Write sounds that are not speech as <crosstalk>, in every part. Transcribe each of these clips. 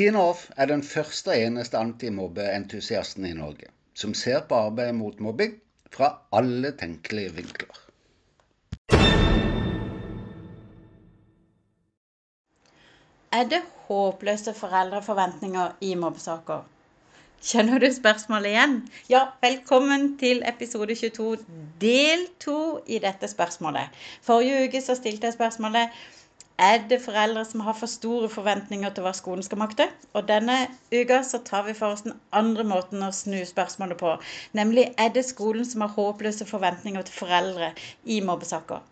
Tina Off er den første og eneste antimobbeentusiasten i Norge som ser på arbeidet mot mobbing fra alle tenkelige vinkler. Er det håpløse foreldreforventninger i mobbesaker? Kjenner du spørsmålet igjen? Ja, velkommen til episode 22, del 2 i dette spørsmålet. Forrige uke så stilte jeg spørsmålet er det foreldre som har for store forventninger til hva skolen skal makte? Og denne uka så tar vi for oss den andre måten å snu spørsmålet på. Nemlig er det skolen som har håpløse forventninger til foreldre i mobbesaker?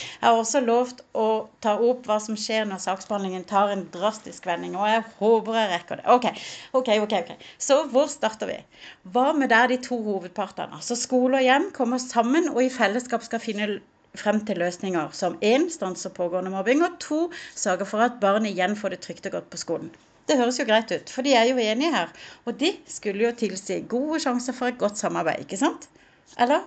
Jeg har også lovt å ta opp hva som skjer når saksbehandlingen tar en drastisk vending, og jeg håper jeg rekker det. Ok, ok, ok. ok. Så hvor starter vi? Hva med der de to hovedpartene, altså skole og hjem, kommer sammen og i fellesskap skal finne frem til løsninger som én stanser pågående mobbing, og to sørger for at barn igjen får det trygt og godt på skolen. Det høres jo greit ut, for de er jo enige her. Og de skulle jo tilsi gode sjanser for et godt samarbeid, ikke sant? Eller?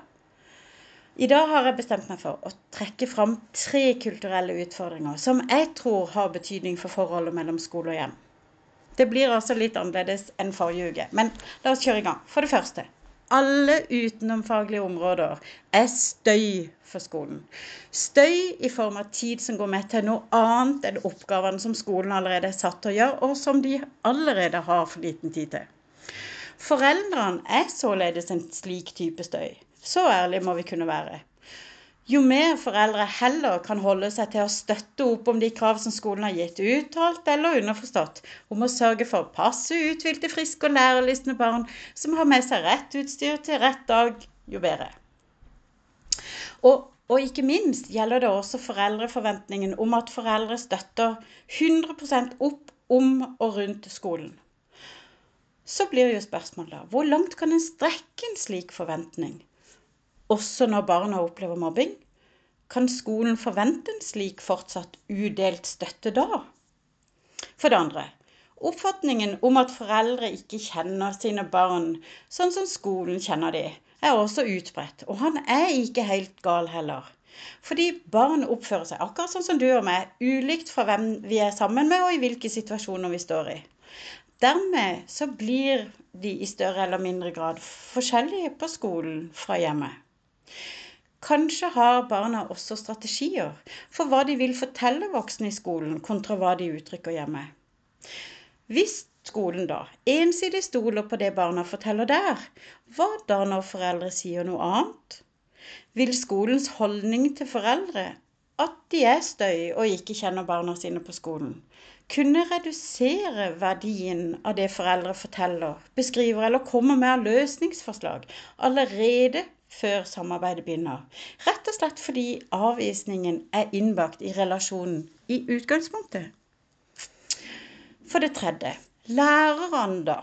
I dag har jeg bestemt meg for å trekke fram tre kulturelle utfordringer som jeg tror har betydning for forholdet mellom skole og hjem. Det blir altså litt annerledes enn forrige uke, men la oss kjøre i gang. For det første alle utenomfaglige områder er støy for skolen. Støy i form av tid som går med til noe annet enn oppgavene som skolen allerede er satt til å gjøre, og som de allerede har for liten tid til. Foreldrene er således en slik type støy. Så ærlig må vi kunne være jo mer foreldre heller kan holde seg til å støtte opp om de krav som skolen har gitt, uttalt eller underforstått, om å sørge for passe uthvilte, friske og lærelystne barn som har med seg rett utstyr til rett dag, jo bedre. Og, og ikke minst gjelder det også foreldreforventningen om at foreldre støtter 100% opp om og rundt skolen. Så blir jo spørsmålet hvor langt kan en strekke en slik forventning? Også når barna opplever mobbing? Kan skolen forvente en slik fortsatt udelt støtte da? For det andre, oppfatningen om at foreldre ikke kjenner sine barn sånn som skolen kjenner de, er også utbredt. Og han er ikke helt gal heller. Fordi barn oppfører seg akkurat sånn som du og meg, ulikt fra hvem vi er sammen med og i hvilke situasjoner vi står i. Dermed så blir de i større eller mindre grad forskjellige på skolen fra hjemmet. Kanskje har barna også strategier for hva de vil fortelle voksne i skolen, kontra hva de uttrykker hjemme. Hvis skolen da ensidig stoler på det barna forteller der, hva da når foreldre sier noe annet? Vil skolens holdning til foreldre, at de er støy og ikke kjenner barna sine på skolen, kunne redusere verdien av det foreldre forteller, beskriver eller kommer med av løsningsforslag allerede før samarbeidet begynner. Rett og slett fordi avvisningen er innbakt i relasjonen i utgangspunktet. For det tredje lærerne, da.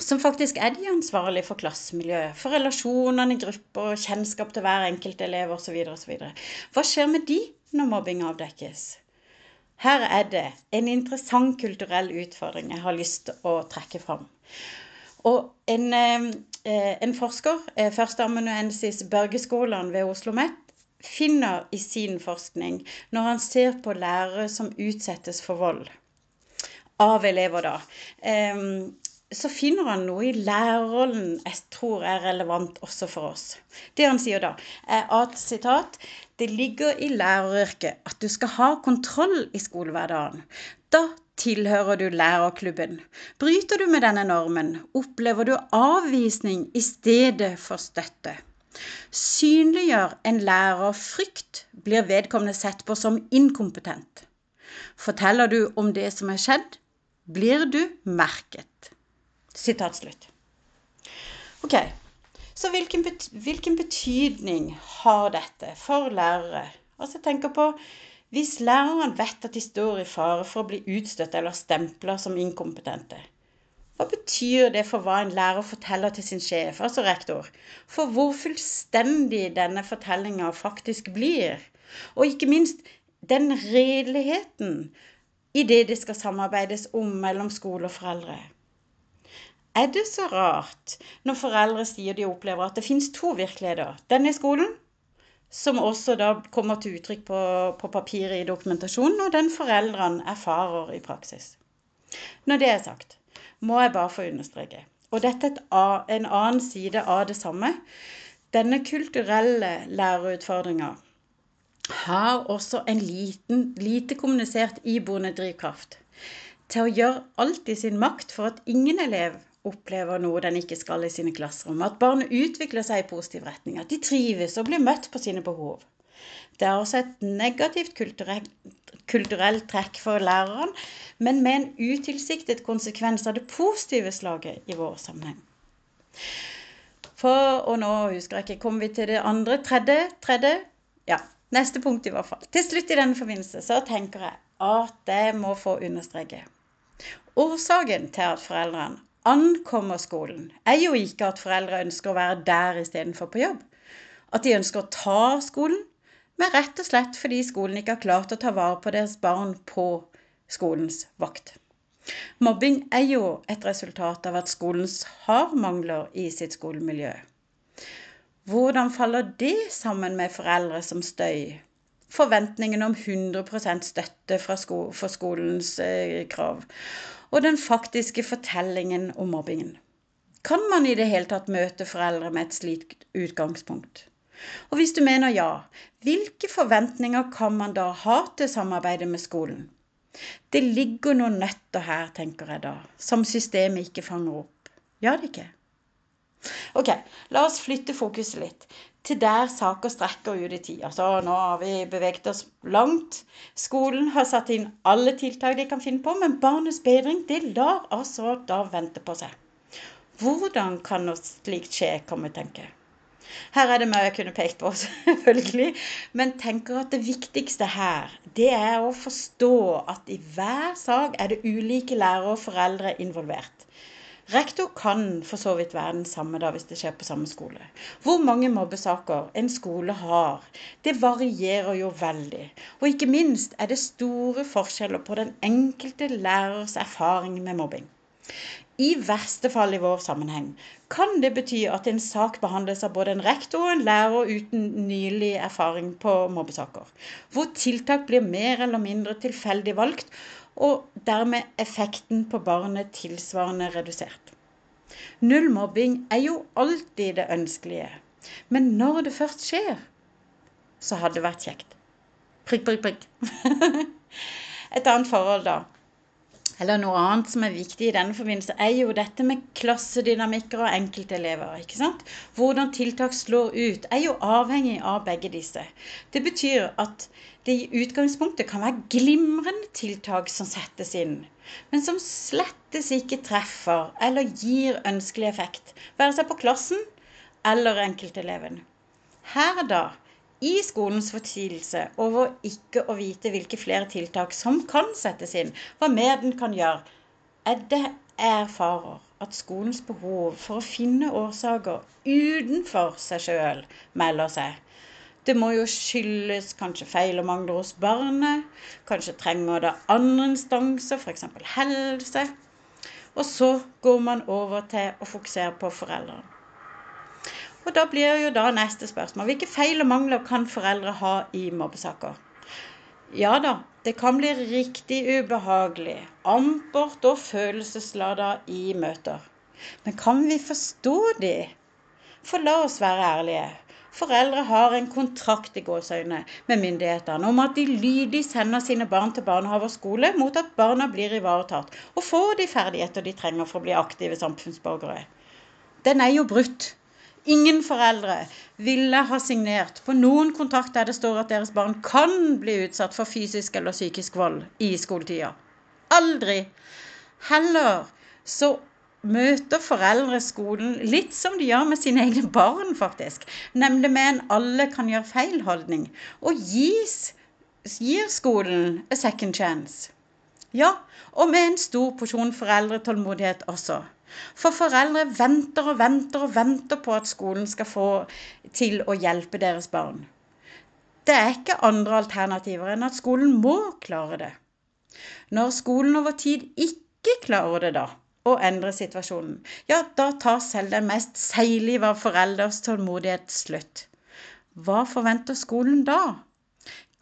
Som faktisk er de ansvarlige for klassemiljøet, for relasjonene i grupper, kjennskap til hver enkelt elev osv. Hva skjer med de når mobbing avdekkes? Her er det en interessant kulturell utfordring jeg har lyst til å trekke fram. Og en, eh, en forsker, eh, førsteamanuensis Børgeskolen ved Oslo OsloMet, finner i sin forskning, når han ser på lærere som utsettes for vold av elever, da, så finner han noe i lærerrollen jeg tror er relevant også for oss. Det han sier da, er at sitat, det ligger i læreryrket at du skal ha kontroll i skolehverdagen. Da tilhører du lærerklubben. Bryter du med denne normen, opplever du avvisning i stedet for støtte. Synliggjør en lærer frykt, blir vedkommende sett på som inkompetent. Forteller du om det som er skjedd, blir du merket. Sitat slutt. Ok, så hvilken, betydning har dette for lærere? Altså jeg tenker på hvis læreren vet at de står i fare for å bli utstøtt eller stempla som inkompetente. Hva betyr det for hva en lærer forteller til sin sjef, altså rektor? For hvor fullstendig denne fortellinga faktisk blir? Og ikke minst den redeligheten i det det skal samarbeides om mellom skole og foreldre. Er det så rart når foreldre sier de opplever at det finnes to virkeligheter? Den i skolen, som også da kommer til uttrykk på, på papiret i dokumentasjonen, og den foreldrene erfarer i praksis. Når det er sagt, må jeg bare få understreke, og dette er en annen side av det samme, denne kulturelle lærerutfordringa har også en liten, lite kommunisert iboende drivkraft til å gjøre alt i sin makt for at ingen elev opplever noe den ikke skal i sine klasserom. At barnet utvikler seg i positiv retning. At de trives og blir møtt på sine behov. Det er også et negativt kulturelt, kulturelt trekk for læreren, men med en utilsiktet konsekvens av det positive slaget i vår sammenheng. For, og nå husker jeg ikke, kommer vi til det andre? Tredje? Tredje? Ja, neste punkt i hvert fall. Til slutt i denne forbindelse så tenker jeg at jeg må få understreke. Årsaken til at foreldrene ankommer skolen, er jo ikke at foreldre ønsker å være der istedenfor på jobb. At de ønsker å ta skolen, men rett og slett fordi skolen ikke har klart å ta vare på deres barn på skolens vakt. Mobbing er jo et resultat av at skolen har mangler i sitt skolemiljø. Hvordan faller det sammen med foreldre som støy? Forventningen om 100 støtte sko for skolens eh, krav og den faktiske fortellingen om mobbingen. Kan man i det hele tatt møte foreldre med et slikt utgangspunkt? Og hvis du mener ja, hvilke forventninger kan man da ha til samarbeidet med skolen? Det ligger noen nøtter her, tenker jeg da, som systemet ikke fanger opp. Gjør det ikke? Ok, la oss flytte fokuset litt til der saker strekker ut i tid. Altså, nå har vi beveget oss langt. Skolen har satt inn alle tiltak de kan finne på, men barnets bedring det lar altså da vente på seg. Hvordan kan noe slikt skje, kan vi tenke. Her er det mye jeg kunne pekt på, <laughs> selvfølgelig, men tenker at det viktigste her, det er å forstå at i hver sak er det ulike lærere og foreldre involvert. Rektor kan for så vidt være den samme da hvis det skjer på samme skole. Hvor mange mobbesaker en skole har, det varierer jo veldig. Og ikke minst er det store forskjeller på den enkelte lærers erfaring med mobbing. I verste fall i vår sammenheng kan det bety at en sak behandles av både en rektor og en lærer uten nylig erfaring på mobbesaker. Hvor tiltak blir mer eller mindre tilfeldig valgt, og dermed effekten på barnet tilsvarende redusert. Null mobbing er jo alltid det ønskelige, men når det først skjer, så hadde det vært kjekt. Prikk, prikk, prikk. <laughs> Et annet forhold, da. Eller noe annet som er viktig i denne forbindelse, er jo dette med klassedynamikker og enkeltelever. ikke sant? Hvordan tiltak slår ut, er jo avhengig av begge disse. Det betyr at det i utgangspunktet kan være glimrende tiltak som settes inn, men som slettes ikke treffer eller gir ønskelig effekt, være seg på klassen eller enkelteleven. Her da, i skolens fortvilelse over ikke å vite hvilke flere tiltak som kan settes inn, hva mer den kan gjøre, er det erfarer at skolens behov for å finne årsaker utenfor seg sjøl melder seg. Det må jo skyldes kanskje feil og mangler hos barnet. Kanskje trenger det andre instanser, f.eks. helse. Og så går man over til å fokusere på foreldrene. Og da blir jo da neste spørsmål hvilke feil og mangler kan foreldre ha i mobbesaker? Ja da, det kan bli riktig ubehagelig, ampert og følelseslada i møter. Men kan vi forstå de? For la oss være ærlige. Foreldre har en kontrakt i gåseøyne med myndighetene om at de lydig sender sine barn til barnehage og skole mot at barna blir ivaretatt og får de ferdigheter de trenger for å bli aktive samfunnsborgere. Den er jo brutt. Ingen foreldre ville ha signert på noen kontrakt der det står at deres barn kan bli utsatt for fysisk eller psykisk vold i skoletida. Aldri. Heller så møter foreldre skolen litt som de gjør med sine egne barn, faktisk. Nemlig med en 'alle kan gjøre feil'-holdning. Og gis, gir skolen a second chance. Ja, og med en stor porsjon foreldretålmodighet også. For foreldre venter og venter og venter på at skolen skal få til å hjelpe deres barn. Det er ikke andre alternativer enn at skolen må klare det. Når skolen over tid ikke klarer det, da, å endre situasjonen, ja, da tar selv den mest seigliva forelders tålmodighet slutt. Hva forventer skolen da?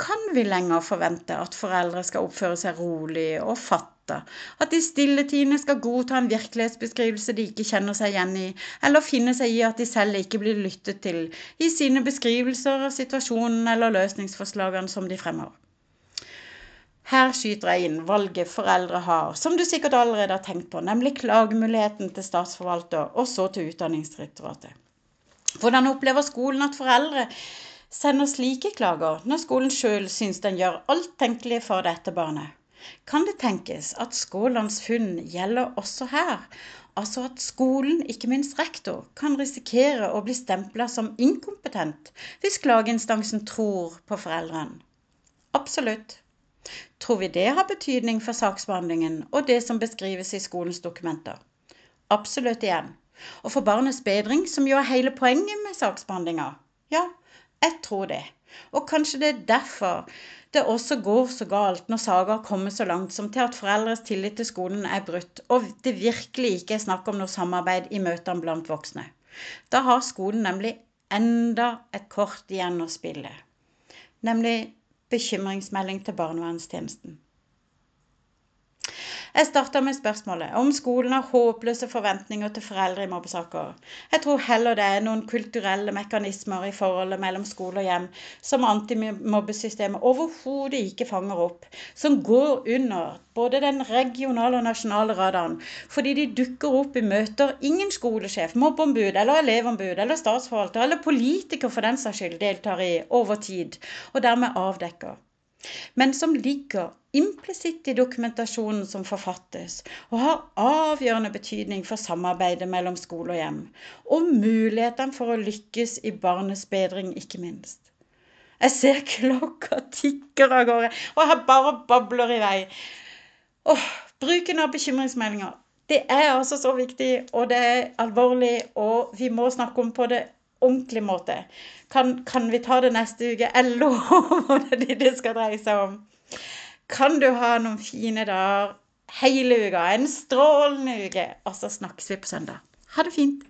Kan vi lenger forvente at foreldre skal oppføre seg rolig og fatte. At de stilletiende skal godta en virkelighetsbeskrivelse de ikke kjenner seg igjen i, eller finne seg i at de selv ikke blir lyttet til i sine beskrivelser av situasjonen eller løsningsforslagene som de fremmer. Her skyter jeg inn valget foreldre har, som du sikkert allerede har tenkt på, nemlig klagemuligheten til statsforvalter og så til Utdanningsdirektoratet. Hvordan opplever skolen at foreldre sender slike klager når skolen sjøl syns den gjør alt tenkelig for dette barnet? Kan det tenkes at Skålands funn gjelder også her? Altså at skolen, ikke minst rektor, kan risikere å bli stempla som inkompetent hvis klageinstansen tror på foreldrene? Absolutt. Tror vi det har betydning for saksbehandlingen og det som beskrives i skolens dokumenter? Absolutt igjen. Og for barnets bedring, som jo er hele poenget med saksbehandlinga? Ja, jeg tror det. Og kanskje det er derfor det også går så galt når saker kommer så langt som til at foreldres tillit til skolen er brutt, og det virkelig ikke er snakk om noe samarbeid i møtene blant voksne. Da har skolen nemlig enda et kort igjen å spille, nemlig bekymringsmelding til barnevernstjenesten. Jeg starter med spørsmålet om skolen har håpløse forventninger til foreldre i mobbesaker. Jeg tror heller det er noen kulturelle mekanismer i forholdet mellom skole og hjem som antimobbesystemet overhodet ikke fanger opp, som går under både den regionale og nasjonale radaren, fordi de dukker opp i møter ingen skolesjef, mobbeombud eller elevombud eller statsforvalter eller politiker for den saks skyld deltar i over tid, og dermed avdekker men som ligger implisitt i dokumentasjonen som forfattes, og har avgjørende betydning for samarbeidet mellom skole og hjem, og mulighetene for å lykkes i barnets bedring, ikke minst. Jeg ser <laughs> klokka tikker av gårde, og jeg bare babler i vei. Åh, bruken av bekymringsmeldinger. Det er altså så viktig, og det er alvorlig, og vi må snakke om på det ordentlig måte. Kan, kan, vi ta det neste uke? Jeg hva <laughs> det det skal dreie seg om. Kan du ha noen fine dager hele uka? En strålende uke. Og så snakkes vi på søndag. Ha det fint.